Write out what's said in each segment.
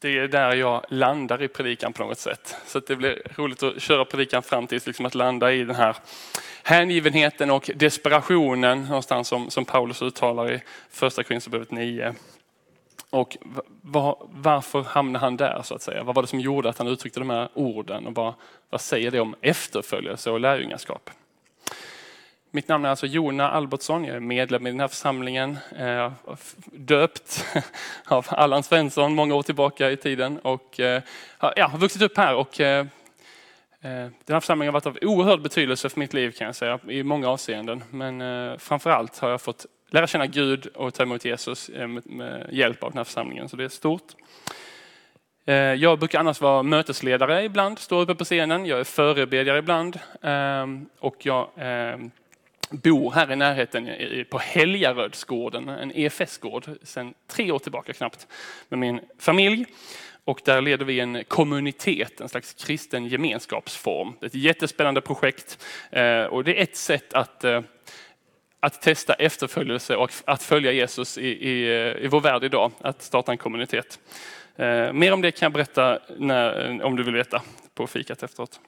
Det är där jag landar i predikan på något sätt. Så det blir roligt att köra predikan fram tills liksom att landa i den här hängivenheten och desperationen någonstans som, som Paulus uttalar i första Korinthierbrevet 9. Och var, varför hamnade han där så att säga? Vad var det som gjorde att han uttryckte de här orden och vad, vad säger det om efterföljelse och lärjungaskap? Mitt namn är alltså Jona Albertsson, jag är medlem i den här församlingen, eh, döpt av Allan Svensson många år tillbaka i tiden och eh, ja, har vuxit upp här. Och, eh, den här församlingen har varit av oerhörd betydelse för mitt liv kan jag säga, i många avseenden. Men framförallt har jag fått lära känna Gud och ta emot Jesus med hjälp av den här församlingen, så det är stort. Jag brukar annars vara mötesledare ibland, stå uppe på scenen. Jag är förebedjare ibland och jag bor här i närheten på Helgarödsgården, en EFS-gård, sedan tre år tillbaka knappt, med min familj. Och där leder vi en kommunitet, en slags kristen gemenskapsform. Det är ett jättespännande projekt eh, och det är ett sätt att, eh, att testa efterföljelse och att följa Jesus i, i, eh, i vår värld idag, att starta en kommunitet. Eh, mer om det kan jag berätta när, om du vill veta på fikat efteråt.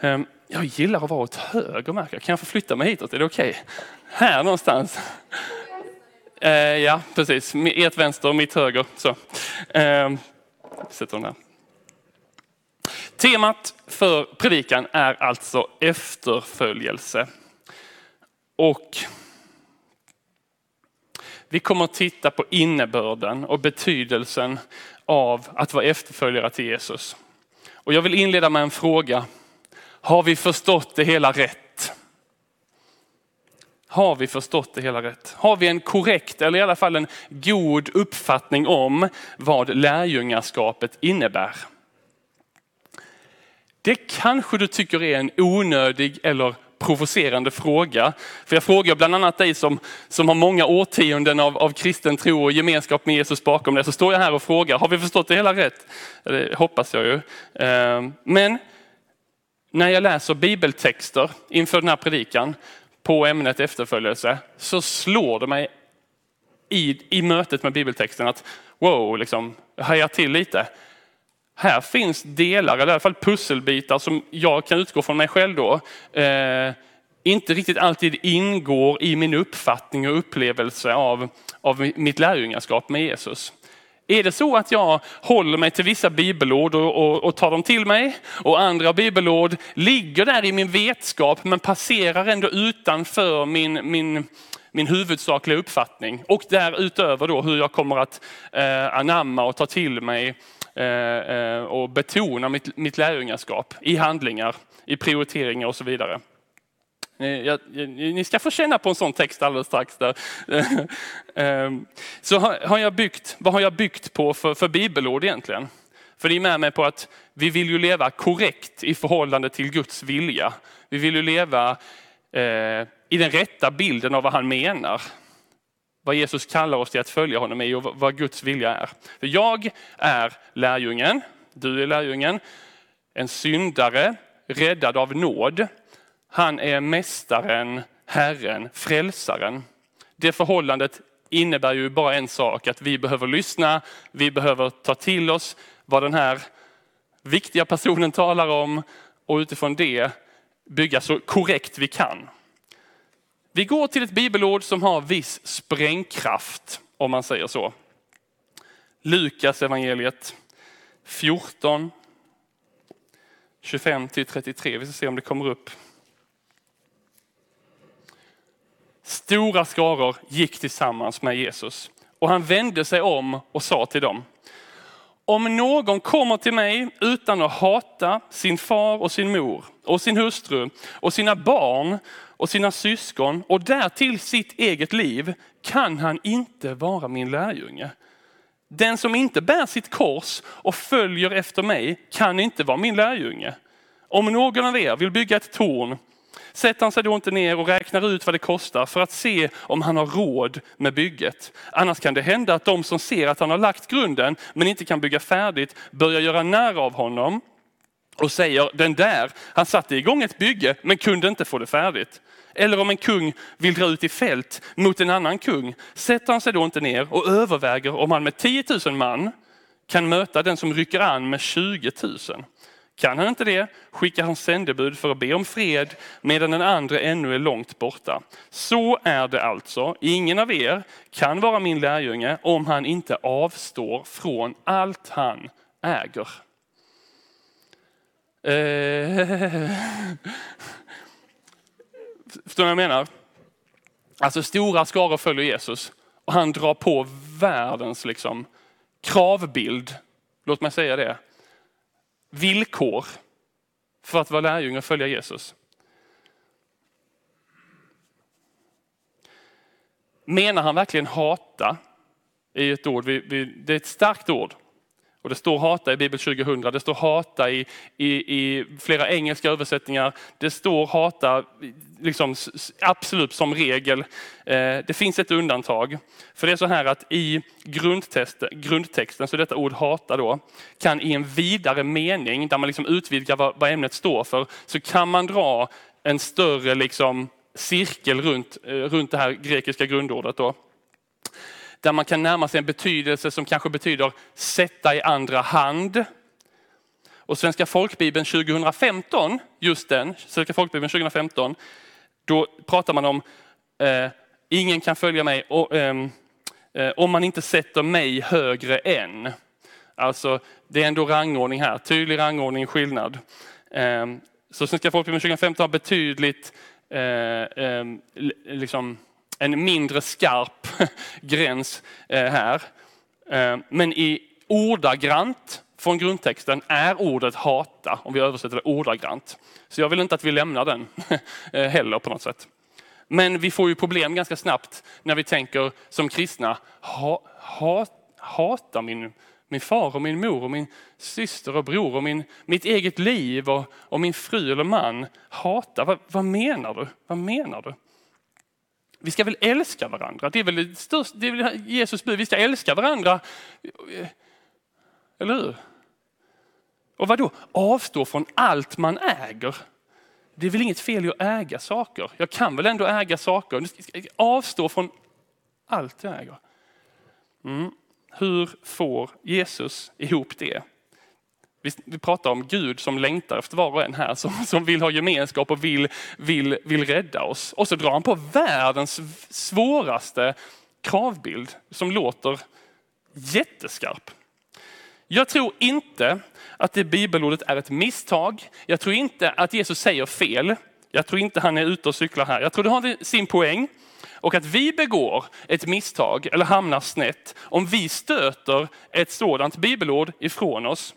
Ehm, jag gillar att vara åt höger märker Kan jag få flytta mig hitåt? Är det okej? Okay? Här någonstans. Eh, ja, precis. Ert vänster och mitt höger. Så. Eh, sätter den här. Temat för predikan är alltså efterföljelse. Och vi kommer att titta på innebörden och betydelsen av att vara efterföljare till Jesus. Och jag vill inleda med en fråga. Har vi förstått det hela rätt? Har vi förstått det hela rätt? Har vi en korrekt eller i alla fall en god uppfattning om vad lärjungaskapet innebär? Det kanske du tycker är en onödig eller provocerande fråga. För jag frågar bland annat dig som, som har många årtionden av, av kristen tro och gemenskap med Jesus bakom dig. Så står jag här och frågar, har vi förstått det hela rätt? Det hoppas jag ju. Ehm, men när jag läser bibeltexter inför den här predikan på ämnet efterföljelse så slår det mig i, i mötet med bibeltexten att wow, liksom, hajar till lite. Här finns delar, eller i alla fall pusselbitar som jag kan utgå från mig själv då, eh, inte riktigt alltid ingår i min uppfattning och upplevelse av, av mitt lärjungaskap med Jesus. Är det så att jag håller mig till vissa bibelord och, och, och, tar dem till mig och andra bibelord ligger där i min vetskap men passerar ändå utanför min, min, min huvudsakliga uppfattning och därutöver då hur jag kommer att eh, anamma och ta till mig eh, eh och betona mitt, mitt lärjungaskap i handlingar, i prioriteringar och så vidare. Jag, ni ska få känna på en sån text alldeles strax. Där. Ehm, så har jag byggt, vad har jag byggt på för, för bibelord egentligen? För ni är med mig på att vi vill ju leva korrekt i förhållande till Guds vilja. Vi vill ju leva eh, i den rätta bilden av vad han menar. Vad Jesus kallar oss till att följa honom i och vad Guds vilja är. För jag är lärjungen, du är lärjungen, en syndare, räddad av nåd. Han är mästaren, Herren, frälsaren. Det förhållandet innebär ju bara en sak, att vi behöver lyssna, vi behöver ta till oss vad den här viktiga personen talar om och utifrån det bygga så korrekt vi kan. Vi går till ett bibelord som har viss sprängkraft, om man säger så. Lukas evangeliet 14, 25 till 33. Vi ska se om det kommer upp. Stora skaror gick tillsammans med Jesus och han vände sig om och sa till dem. Om någon kommer till mig utan att hata sin far och sin mor och sin hustru och sina barn och sina syskon och därtill sitt eget liv kan han inte vara min lärjunge. Den som inte bär sitt kors och följer efter mig kan inte vara min lärjunge. Om någon av er vill bygga ett torn sätter han sig då inte ner och räknar ut vad det kostar för att se om han har råd med bygget. Annars kan det hända att de som ser att han har lagt grunden men inte kan bygga färdigt börjar göra när av honom och säger den där, han satte igång ett bygge men kunde inte få det färdigt. Eller om en kung vill dra ut i fält mot en annan kung, sätter han sig då inte ner och överväger om han med 10 000 man kan möta den som rycker an med 20 000. Kan han inte det skickar han sändebud för att be om fred medan den andra ännu är långt borta. Så är det alltså. Ingen av er kan vara min lärjunge om han inte avstår från allt han äger. Eh. Förstår ni vad jag menar? Alltså stora skaror följer Jesus och han drar på världens liksom kravbild, låt mig säga det, villkor för att vara lärjunge och följa Jesus. Menar han verkligen hata? är ett ord, det är ett starkt ord. Och det står hata i Bibel 2000, det står hata i, i, i flera engelska översättningar. Det står hata liksom, absolut som regel. Eh, det finns ett undantag. För det är så här att i grundtexten, så detta ord hata då, kan i en vidare mening, där man liksom utvidgar vad, vad ämnet står för, så kan man dra en större liksom, cirkel runt, eh, runt det här grekiska grundordet. Då där man kan närma sig en betydelse som kanske betyder sätta i andra hand. Och Svenska folkbibeln 2015, just den, Svenska folkbibeln 2015, då pratar man om eh, ingen kan följa mig och, ehm, eh, om man inte sätter mig högre än. Alltså det är ändå rangordning här, tydlig rangordning, skillnad. Eh, så Svenska folkbibeln 2015 har betydligt eh, ehm, liksom, en mindre skarp gräns eh, här. Eh, men i ordagrant från grundtexten är ordet hata, om vi översätter det ordagrant. Så jag vill inte att vi lämnar den eh, heller på något sätt. Men vi får ju problem ganska snabbt när vi tänker som kristna, ha, ha, hata min, min far och min mor och min syster och bror och min, mitt eget liv och, och min fru eller man. Hata, vad, vad menar du? Vad menar du? Vi ska väl älska varandra? Det är väl, det största, det är väl Jesus bud, vi ska älska varandra. Eh, eller hur? Och vad då? Avstå från allt man äger. Det är väl inget fel i att äga saker? Jag kan väl ändå äga saker? Avstå från allt jag äger. Mm. Hur får Jesus ihop det? Vi, pratar om Gud som längtar efter var och en här, som, som vill ha gemenskap och vill, vill, vill rädda oss. Och så drar han på världens svåraste kravbild som låter jätteskarp. Jag tror inte att det bibelordet är ett misstag. Jag tror inte att Jesus säger fel. Jag tror inte han är ute och cyklar här. Jag tror det har sin poäng. Och att vi begår ett misstag eller hamnar snett om vi stöter ett sådant bibelord ifrån oss.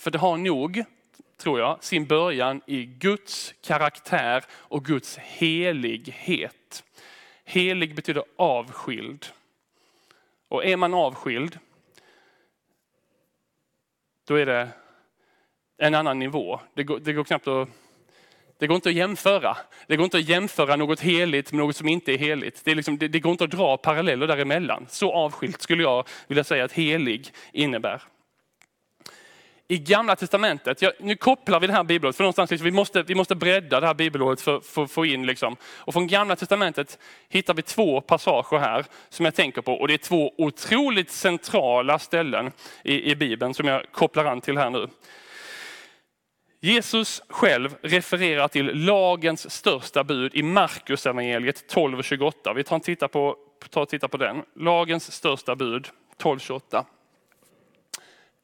För det har nog, tror jag, sin början i Guds karaktär och Guds helighet. Helig betyder avskild. Och är man avskild, då är det en annan nivå. Det går, det går knappt att det går inte att jämföra. Det går inte att jämföra något heligt med något som inte är heligt. Det, är liksom, det, det går inte att dra paralleller däremellan. Så avskilt skulle jag vilja säga att helig innebär i gamla testamentet, ja, nu kopplar vi det här bibelordet, för någonstans liksom, vi, måste, vi måste bredda det här bibelordet för, att få in. Liksom. Och från gamla testamentet hittar vi två passager här som jag tänker på. Och det är två otroligt centrala ställen i, i bibeln som jag kopplar an till här nu. Jesus själv refererar till lagens största bud i Markus evangeliet 12.28. Vi tar och tittar på, tar och tittar på den. Lagens största bud 12.28.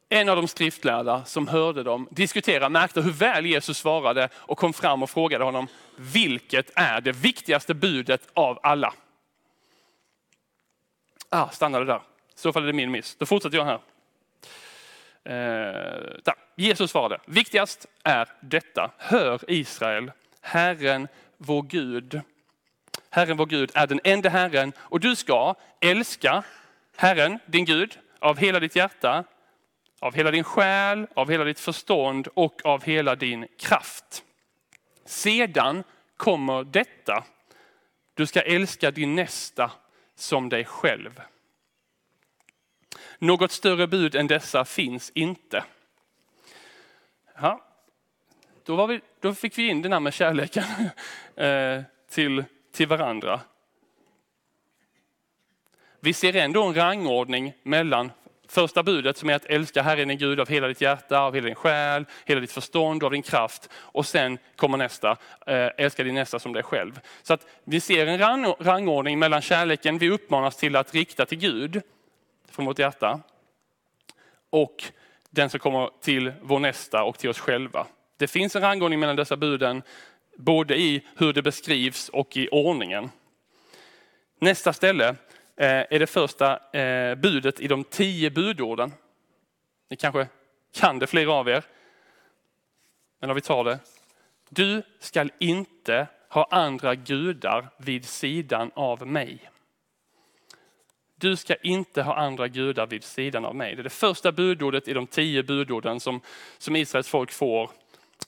En av de skriftlärda som hörde dem diskutera märkte hur väl Jesus svarade och kom fram och frågade honom, vilket är det viktigaste budet av alla? Ah, stannade där. I så fall är det min miss. Då fortsätter jag här. Eh, Jesus svarade, viktigast är detta, hör Israel, Herren vår Gud. Herren vår Gud är den enda Herren och du ska älska Herren, din Gud, av hela ditt hjärta, av hela din själ, av hela ditt förstånd och av hela din kraft. Sedan kommer detta. Du ska älska din nästa som dig själv. Något större bud än dessa finns inte. Ja, då, vi, då fick vi in den här med kärleken eh, till, till varandra. Vi ser ändå en rangordning mellan första budet som är att älska Herren din Gud av hela ditt hjärta, av hela din själ, hela ditt förstånd och av din kraft. Och sen kommer nästa, eh, älska din nästa som dig själv. Så att vi ser en rangordning mellan kärleken vi uppmanas till att rikta till Gud från vårt hjärta och den som kommer till vår nästa och till oss själva. Det finns en rangordning mellan dessa buden, både i hur det beskrivs och i ordningen. Nästa ställe Eh, är det första eh, budet i de tio budorden. Ni kanske kan det, flera av er. Men om vi tar det. Du skall inte ha andra gudar vid sidan av mig. Du ska inte ha andra gudar vid sidan av mig. Det är det första budordet i de tio budorden som, som Israels folk får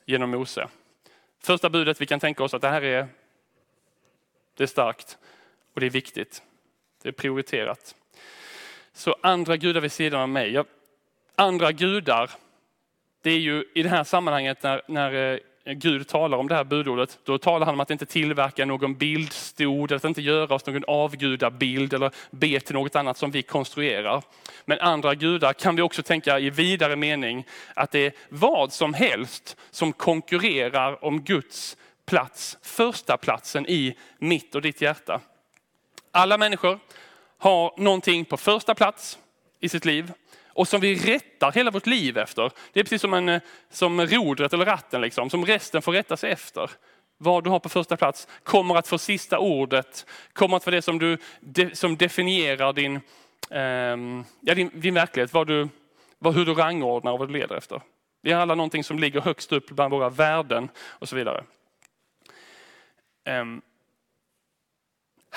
genom Mose. Första budet, vi kan tänka oss att det här är, det är starkt och det är viktigt. Det är prioriterat. Så andra gudar vid sidan av mig. andra gudar, det är ju i det här sammanhanget när, när eh, Gud talar om det här budordet, då talar han om att inte tillverka någon bildstod, att inte göra oss någon avgudabild eller be till något annat som vi konstruerar. Men andra gudar kan vi också tänka i vidare mening att det är vad som helst som konkurrerar om Guds plats, första platsen i mitt och ditt hjärta. Alla människor har någonting på första plats i sitt liv och som vi rättar hela vårt liv efter. Det är precis som, en, eh, som rodret eller ratten, liksom, som resten får rätta sig efter. Vad du har på första plats kommer att få sista ordet, kommer att vara det som, du, som definierar din, eh, ja, din, din verklighet, vad du, vad, hur du rangordnar och vad du leder efter. Vi har alla någonting som ligger högst upp bland våra värden och så vidare. Um,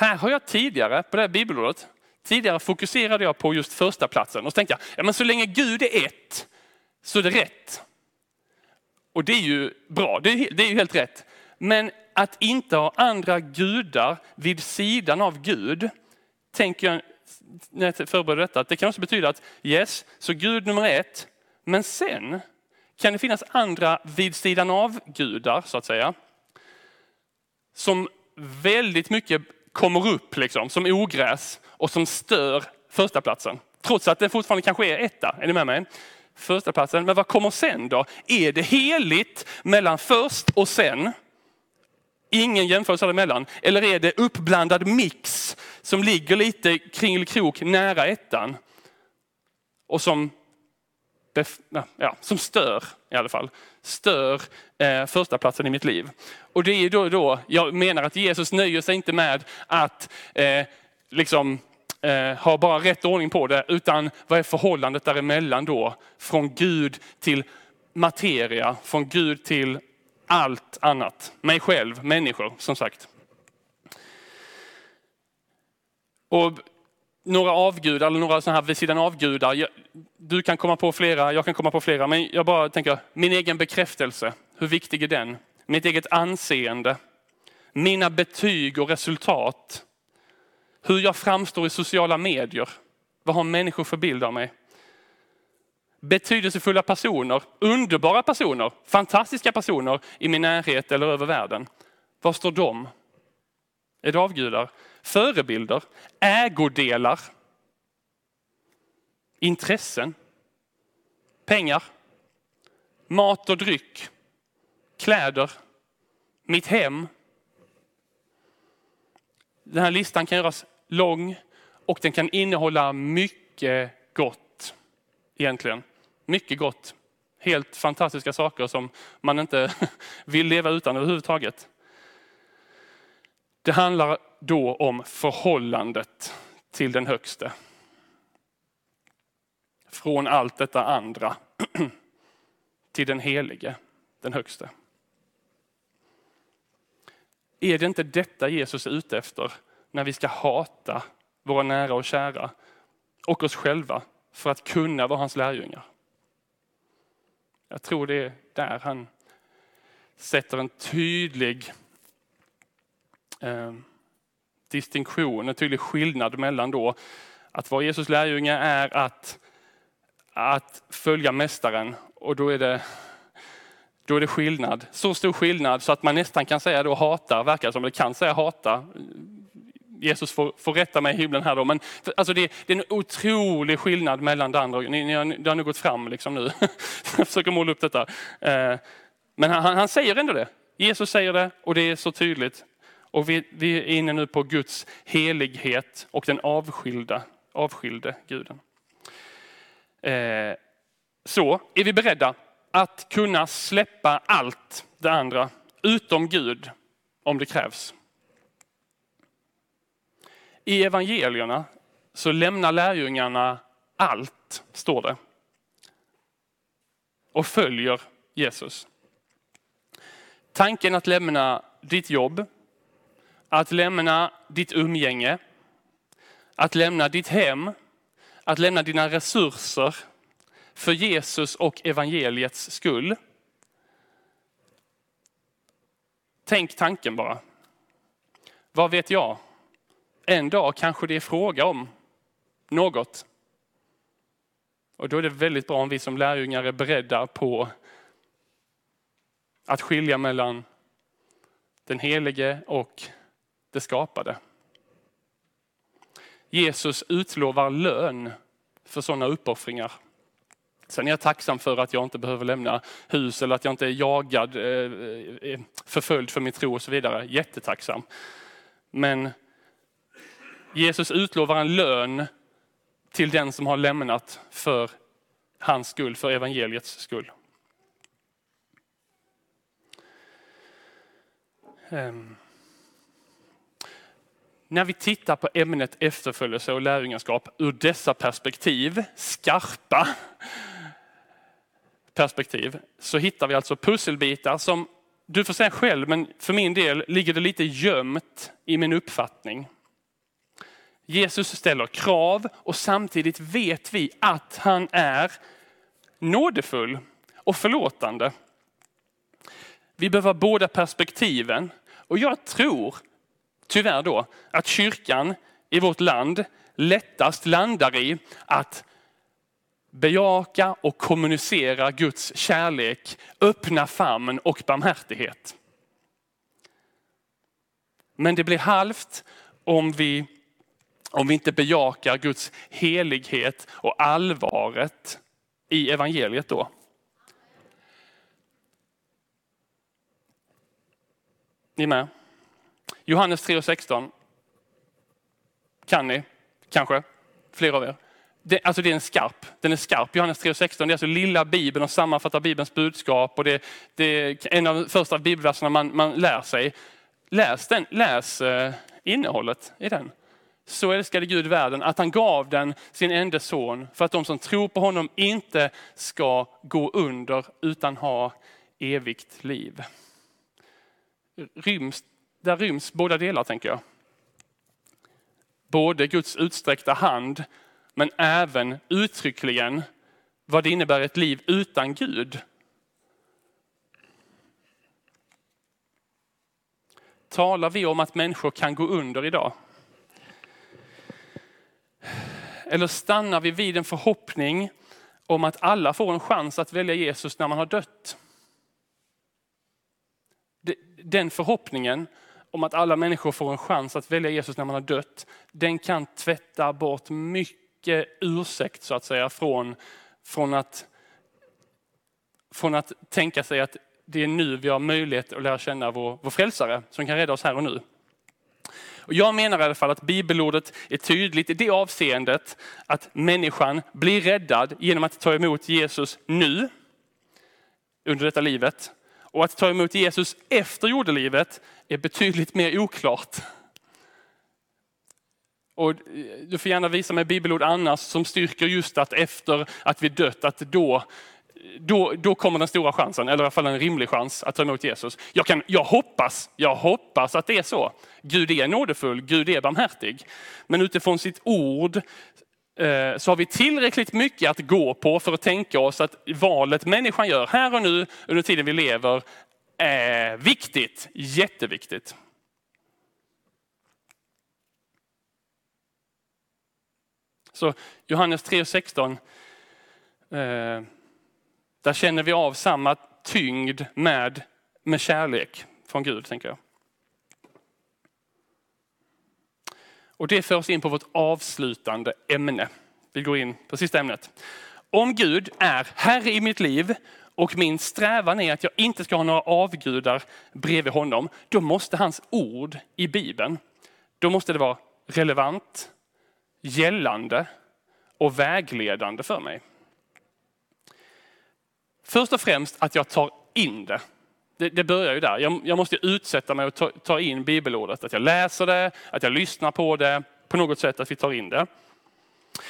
här har jag tidigare på det här bibelordet Tidigare fokuserade jag på just första platsen och så tänkte jag, ja, men så länge Gud är ett så är det rätt. Och det är ju bra, det är, det är ju helt rätt. Men att inte ha andra gudar vid sidan av Gud, tänker jag när jag förbereder detta, att det kan också betyda att yes, så Gud nummer ett, men sen kan det finnas andra vid sidan av gudar så att säga. Som väldigt mycket kommer upp liksom, som ogräs och som stör första platsen. Trots att det fortfarande kanske är etta. Är ni med mig? Första platsen. Men vad kommer sen då? Är det heligt mellan först och sen? Ingen jämförelse däremellan. Eller är det uppblandad mix som ligger lite kringelkrok nära ettan? Och som, ja, som stör i alla fall. Stör eh, första platsen i mitt liv. Och det är då, då jag menar att Jesus nöjer sig inte med att eh, liksom eh, ha bara rätt ordning på det, utan vad är förhållandet däremellan då? Från Gud till materia, från Gud till allt annat. Mig själv, människor som sagt. Och några avgudar eller några sådana här vid sidan av-gudar, du kan komma på flera, jag kan komma på flera, men jag bara tänker min egen bekräftelse. Hur viktig är den? Mitt eget anseende, mina betyg och resultat. Hur jag framstår i sociala medier. Vad har människor för bild av mig? Betydelsefulla personer, underbara personer, fantastiska personer i min närhet eller över världen. Var står de? Är det avgudar? Förebilder? Ägodelar? Intressen? Pengar? Mat och dryck? Kläder? Mitt hem? Den här listan kan göras lång och den kan innehålla mycket gott egentligen. Mycket gott. Helt fantastiska saker som man inte vill leva utan överhuvudtaget. Det handlar då om förhållandet till den högste. Från allt detta andra till den helige, den högste. Är det inte detta Jesus är ute efter när vi ska hata våra nära och kära? och oss själva för att kunna vara hans lärjungar. Jag tror det är där han sätter en tydlig eh, distinktion, en tydlig skillnad mellan då att vara Jesus lärjunge är att, att följa mästaren och då är det då är det skillnad. Så stor skillnad så att man nästan kan säga då hata, verkar som, eller kan säga hata. Jesus får, får rätta mig i himlen här då, men alltså det, det är en otrolig skillnad mellan det andra. Ni, ni har, det har nu gått fram liksom nu. Jag försöker måla upp detta. Eh, men han, han säger ändå det. Jesus säger det och det är så tydligt. Och vi, vi är inne nu på Guds helighet och den avskilda, avskilde guden. Eh, så är vi beredda att kunna släppa allt det andra utom Gud om det krävs. I evangelierna så lämnar lärjungarna allt, står det. Och följer Jesus. Tanken att lämna ditt jobb, att lämna ditt umgänge, att lämna ditt hem, att lämna dina resurser för Jesus och evangeliets skull. Tänk tanken bara. Vad vet jag? En dag kanske det är fråga om något. Och då är det väldigt bra om vi som lärjungar är beredda på att skilja mellan den helige och det skapade. Jesus utlovar lön för sådana uppoffringar. Sen är jag tacksam för att jag inte behöver lämna hus eller att jag inte är jagad, eh, eh, förföljd för min tro och så vidare. Jättetacksam. Men Jesus utlovar en lön till den som har lämnat för hans skull, för evangeliets skull. Um. När vi tittar på ämnet efterföljelse och lärjungaskap ur dessa perspektiv, skarpa perspektiv, så hittar vi alltså pusselbitar som du får säga själv, men för min del ligger det lite gömt i min uppfattning. Jesus ställer krav och samtidigt vet vi att han är nådefull och förlåtande. Vi behöver båda perspektiven och jag tror tyvärr då att kyrkan i vårt land lättast landar i att bejaka och kommunicera Guds kärlek, öppna famn och barmhärtighet. Men det blir halvt om vi, om vi inte bejakar Guds helighet och allvaret i evangeliet då. Ni med? Johannes 3.16 Kan ni? Kanske? Flera av er. Det, alltså det är en skarp, den är skarp. Johannes 3.16, det är alltså lilla bibeln och sammanfattar bibelns budskap. Och det, det är en av de första bibelverserna man, man lär sig. Läs, den, läs eh, innehållet i den. Så älskade Gud världen att han gav den sin enda son för att de som tror på honom inte ska gå under utan ha evigt liv. Ryms, där ryms båda delar tänker jag. Både Guds utsträckta hand men även uttryckligen vad det innebär ett liv utan Gud. Talar vi om att människor kan gå under idag? Eller stannar vi vid en förhoppning om att alla får en chans att välja Jesus när man har dött? Den förhoppningen om att alla människor får en chans att välja Jesus när man har dött, den kan tvätta bort mycket ursäkt så att säga från, från, att, från att tänka sig att det är nu vi har möjlighet att lära känna vår, vår frälsare som kan rädda oss här och nu. Och jag menar i alla fall att bibelordet är tydligt i det avseendet att människan blir räddad genom att ta emot Jesus nu, under detta livet. Och att ta emot Jesus efter jordelivet är betydligt mer oklart. Och du får gärna visa mig bibelord annars som styrker just att efter att vi dött, att då, då, då kommer den stora chansen, eller i alla fall en rimlig chans att ta emot Jesus. Jag, kan, jag, hoppas, jag hoppas att det är så. Gud är nådefull, Gud är barmhärtig. Men utifrån sitt ord Eh, så har vi tillräckligt mycket att gå på för att tänka oss att valet människan gör här och nu under tiden vi lever är viktigt, jätteviktigt. Så Johannes 3.16, eh, där känner vi av samma tyngd med, med kärlek från Gud, tänker jag. Och det för oss in på vårt avslutande ämne. Vi går in på sista ämnet. Om Gud är Herre i mitt liv och min strävan är att jag inte ska ha några avgudar bredvid honom, då måste hans ord i Bibeln, då måste det vara relevant, gällande och vägledande för mig. Först och främst att jag tar in det. Det, det börjar ju där. Jag, jag måste utsätta mig och ta, ta, in bibelordet. Att jag läser det, att jag lyssnar på det, på något sätt att vi tar in det.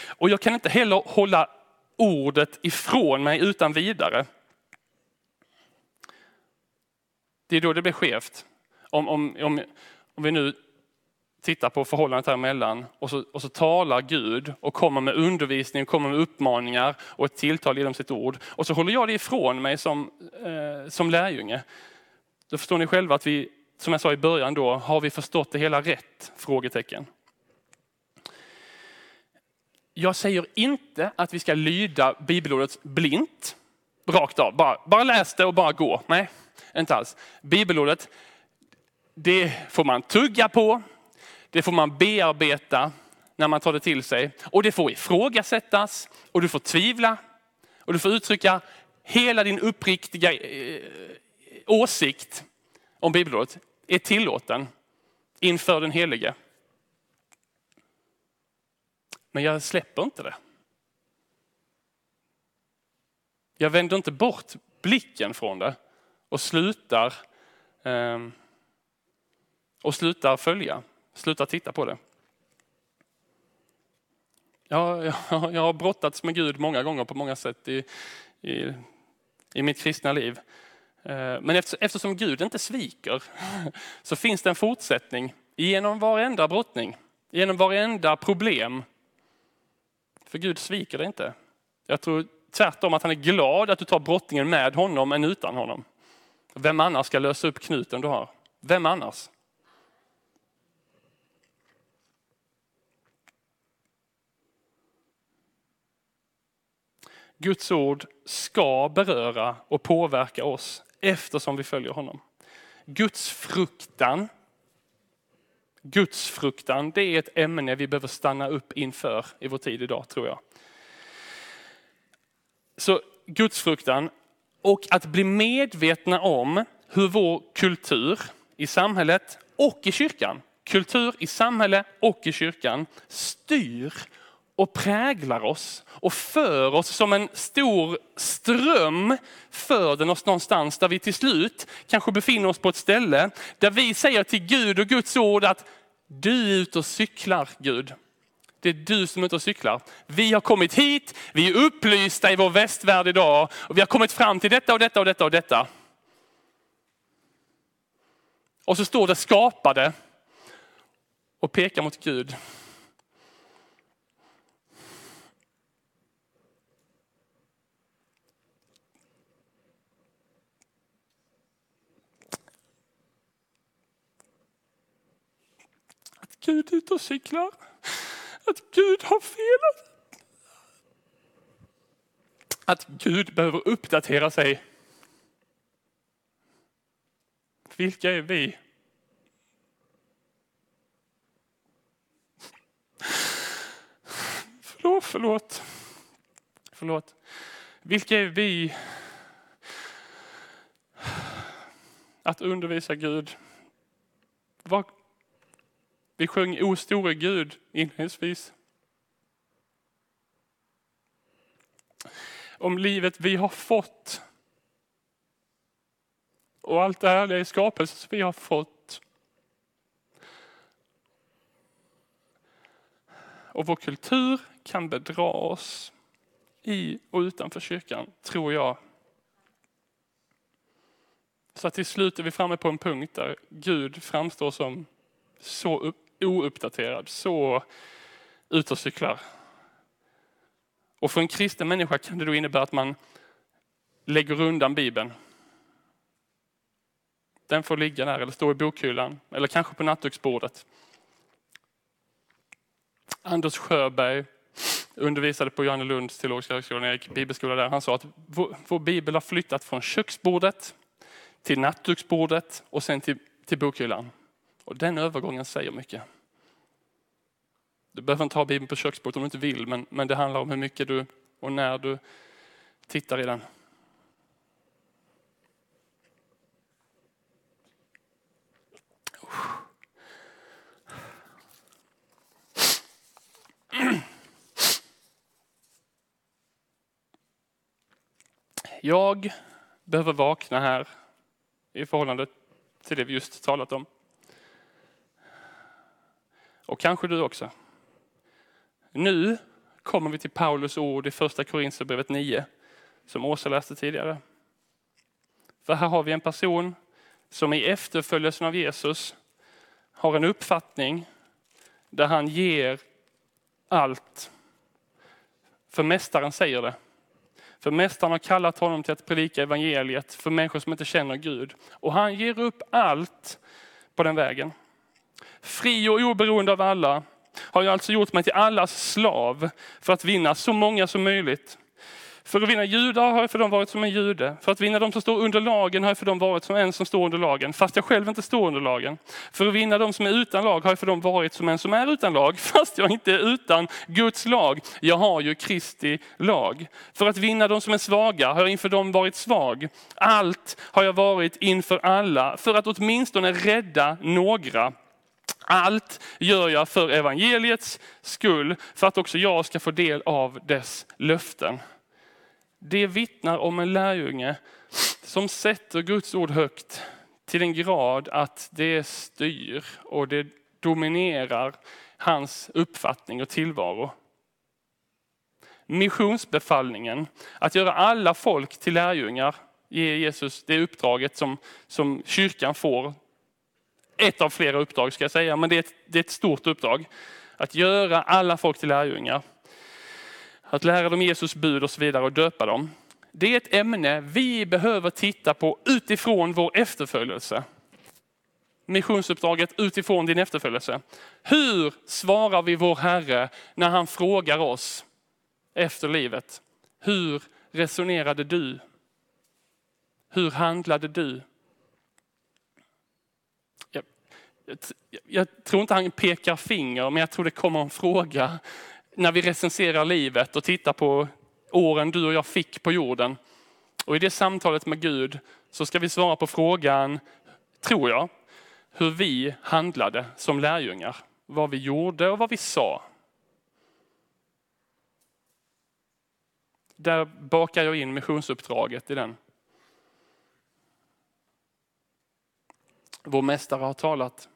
Och jag kan inte heller hålla ordet ifrån mig utan vidare. Det är då det blir skevt. Om, om, om, om vi nu tittar på förhållandet här emellan och så, och så talar Gud och kommer med undervisning, kommer med uppmaningar och ett tilltal genom sitt ord. Och så håller jag det ifrån mig som, eh, som lärjunge. Då förstår ni själva att vi, som jag sa i början då, har vi förstått det hela rätt? Frågetecken. Jag säger inte att vi ska lyda bibelordet blint, rakt av. Bara, bara läs det och bara gå. Nej, inte alls. Bibelordet, det får man tugga på, det får man bearbeta när man tar det till sig. Och det får ifrågasättas och du får tvivla. Och du får uttrycka hela din uppriktiga eh, eh åsikt om bibelordet är tillåten inför den helige. Men jag släpper inte det. Jag vänder inte bort blicken från det och slutar, eh, och slutar följa. Sluta titta på det. Jag, jag, jag har brottats med Gud många gånger på många sätt i, i, i mitt kristna liv. Eh, men eftersom Gud inte sviker så finns det en fortsättning genom varenda brottning, genom varenda problem. För Gud sviker det inte. Jag tror tvärtom att han är glad att du tar brottningen med honom än utan honom. Vem annars ska lösa upp knuten du har? Vem annars? Guds ord ska beröra och påverka oss eftersom vi följer honom. Guds fruktan, Guds fruktan, det är ett ämne vi behöver stanna upp inför i vår tid idag tror jag. Så Guds fruktan och att bli medvetna om hur vår kultur i samhället och i kyrkan, kultur i samhälle och i kyrkan styr och präglar oss och för oss som en stor ström för den oss någonstans där vi till slut kanske befinner oss på ett ställe där vi säger till Gud och Guds ord att du är ute och cyklar Gud. Det är du som är ute och cyklar. Vi har kommit hit, vi är upplysta i vår västvärld idag och vi har kommit fram till detta och detta och detta och detta. Och så står det skapade och pekar mot Gud. Gud är ute och cyklar. Att Gud har fel. Att Gud behöver uppdatera sig. Vilka är vi? Förlåt, förlåt. Förlåt. Vilka är vi att undervisa Gud? Vad, vi sjöng O store Gud inledningsvis. Om livet vi har fått. Och allt det härliga i skapelsen som vi har fått. Och vår kultur kan bedra oss i och utanför kyrkan, tror jag. Så att till slut är vi framme på en punkt där Gud framstår som så upp, ouppdaterad, så ute och cyklar. Och för en kristen människa kan det då innebära att man lägger undan Bibeln. Den får ligga där eller stå i bokhyllan eller kanske på nattduksbordet. Anders Sjöberg undervisade på Johannelunds teologiska högskola när jag gick bibelskola där. Han sa att vår, vår bibel har flyttat från köksbordet till nattduksbordet och sen till, till bokhyllan. Och den övergången säger mycket. Du behöver inte ha Bibeln på köksbordet om du inte vill, men, men det handlar om hur mycket du och när du tittar i den. Jag behöver vakna här i förhållande till det vi just talat om. Och kanske du också. Nu kommer vi till Paulus ord i första Korinthierbrevet 9 som Åsa läste tidigare. För här har vi en person som i efterföljelsen av Jesus har en uppfattning där han ger allt. För mästaren säger det. För mästaren har kallat honom till att predika evangeliet för människor som inte känner Gud. Och han ger upp allt på den vägen. Fri och oberoende av alla har jag alltså gjort mig till allas slav för att vinna så många som möjligt. För att vinna judar har jag för dem varit som en jude. För att vinna de som står under lagen har jag för dem varit som en som står under lagen, fast jag själv inte står under lagen. För att vinna de som är utan lag har jag för dem varit som en som är utan lag, fast jag inte är utan Guds lag. Jag har ju Kristi lag. För att vinna de som är svaga har jag inför dem varit svag. Allt har jag varit inför alla, för att åtminstone rädda några. Allt gör jag för evangeliets skull, för att också jag ska få del av dess löften. Det vittnar om en lärjunge som sätter Guds ord högt till den grad att det styr och det dominerar hans uppfattning och tillvaro. Missionsbefallningen, att göra alla folk till lärjungar, ger Jesus det uppdraget som, som kyrkan får. Ett av flera uppdrag ska jag säga, men det är, ett, det är ett stort uppdrag. Att göra alla folk till lärjungar. Att lära dem Jesus bud och så vidare och döpa dem. Det är ett ämne vi behöver titta på utifrån vår efterföljelse. Missionsuppdraget utifrån din efterföljelse. Hur svarar vi vår Herre när han frågar oss efter livet? Hur resonerade du? Hur handlade du? Jag, jag, tror inte han pekar finger, men jag tror det kommer en fråga när vi recenserar livet och tittar på åren du och jag fick på jorden. Och i det samtalet med Gud så ska vi svara på frågan, tror jag, hur vi handlade som lärjungar. Vad vi gjorde och vad vi sa. Där bakar jag in missionsuppdraget i den. Vår mästare har talat.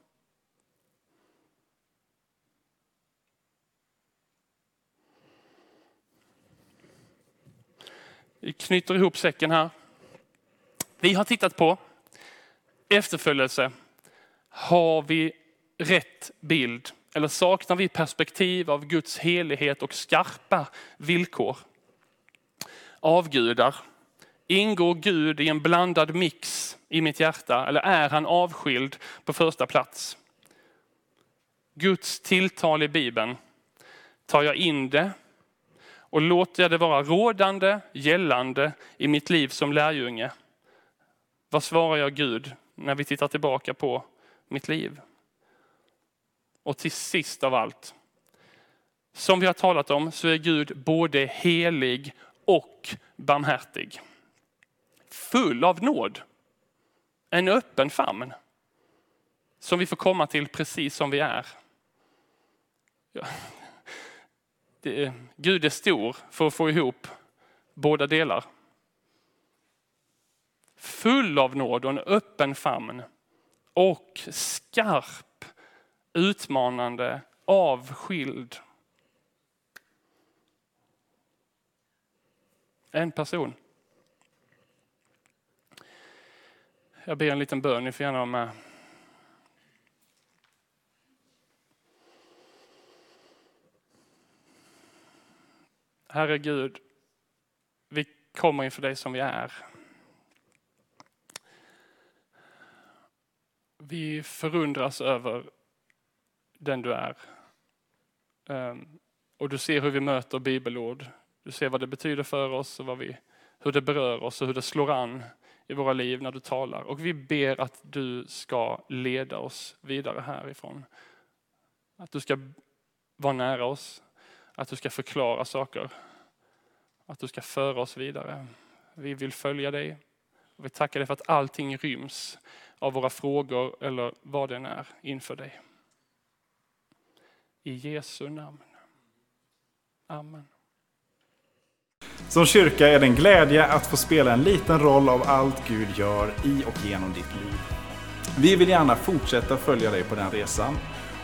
Vi knyter ihop säcken här. Vi har tittat på efterföljelse. Har vi rätt bild? Eller saknar vi perspektiv av Guds helighet och skarpa villkor? Avgudar. Ingår Gud i en blandad mix i mitt hjärta eller är han avskild på första plats? Guds tilltal i Bibeln. Tar jag in det och låter jag det vara rådande, gällande i mitt liv som lärjunge? Vad svarar jag Gud när vi tittar tillbaka på mitt liv? Och till sist av allt, som vi har talat om så är Gud både helig och barmhärtig. Full av nåd. En öppen famn. Som vi får komma till precis som vi är. Det, Gud är stor för att få ihop båda delar. Full av nåd och en öppen famn. Och skarp, utmanande, avskild. En person. Jag ber en liten bön, ni får gärna vara med. Herre Gud, vi kommer inför dig som vi är. Vi förundras över den du är. Ehm, och du ser hur vi möter bibelord. Du ser vad det betyder för oss och vad vi, hur det berör oss och hur det slår an i våra liv när du talar. Och vi ber att du ska leda oss vidare härifrån. Att du ska vara nära oss, att du ska förklara saker, att du ska föra oss vidare. Vi vill följa dig. Och vi tackar dig för att allting ryms av våra frågor eller vad den är inför dig. I Jesu namn. Amen. Som kyrka är det en glädje att få spela en liten roll av allt Gud gör i och genom ditt liv. Vi vill gärna fortsätta följa dig på den resan.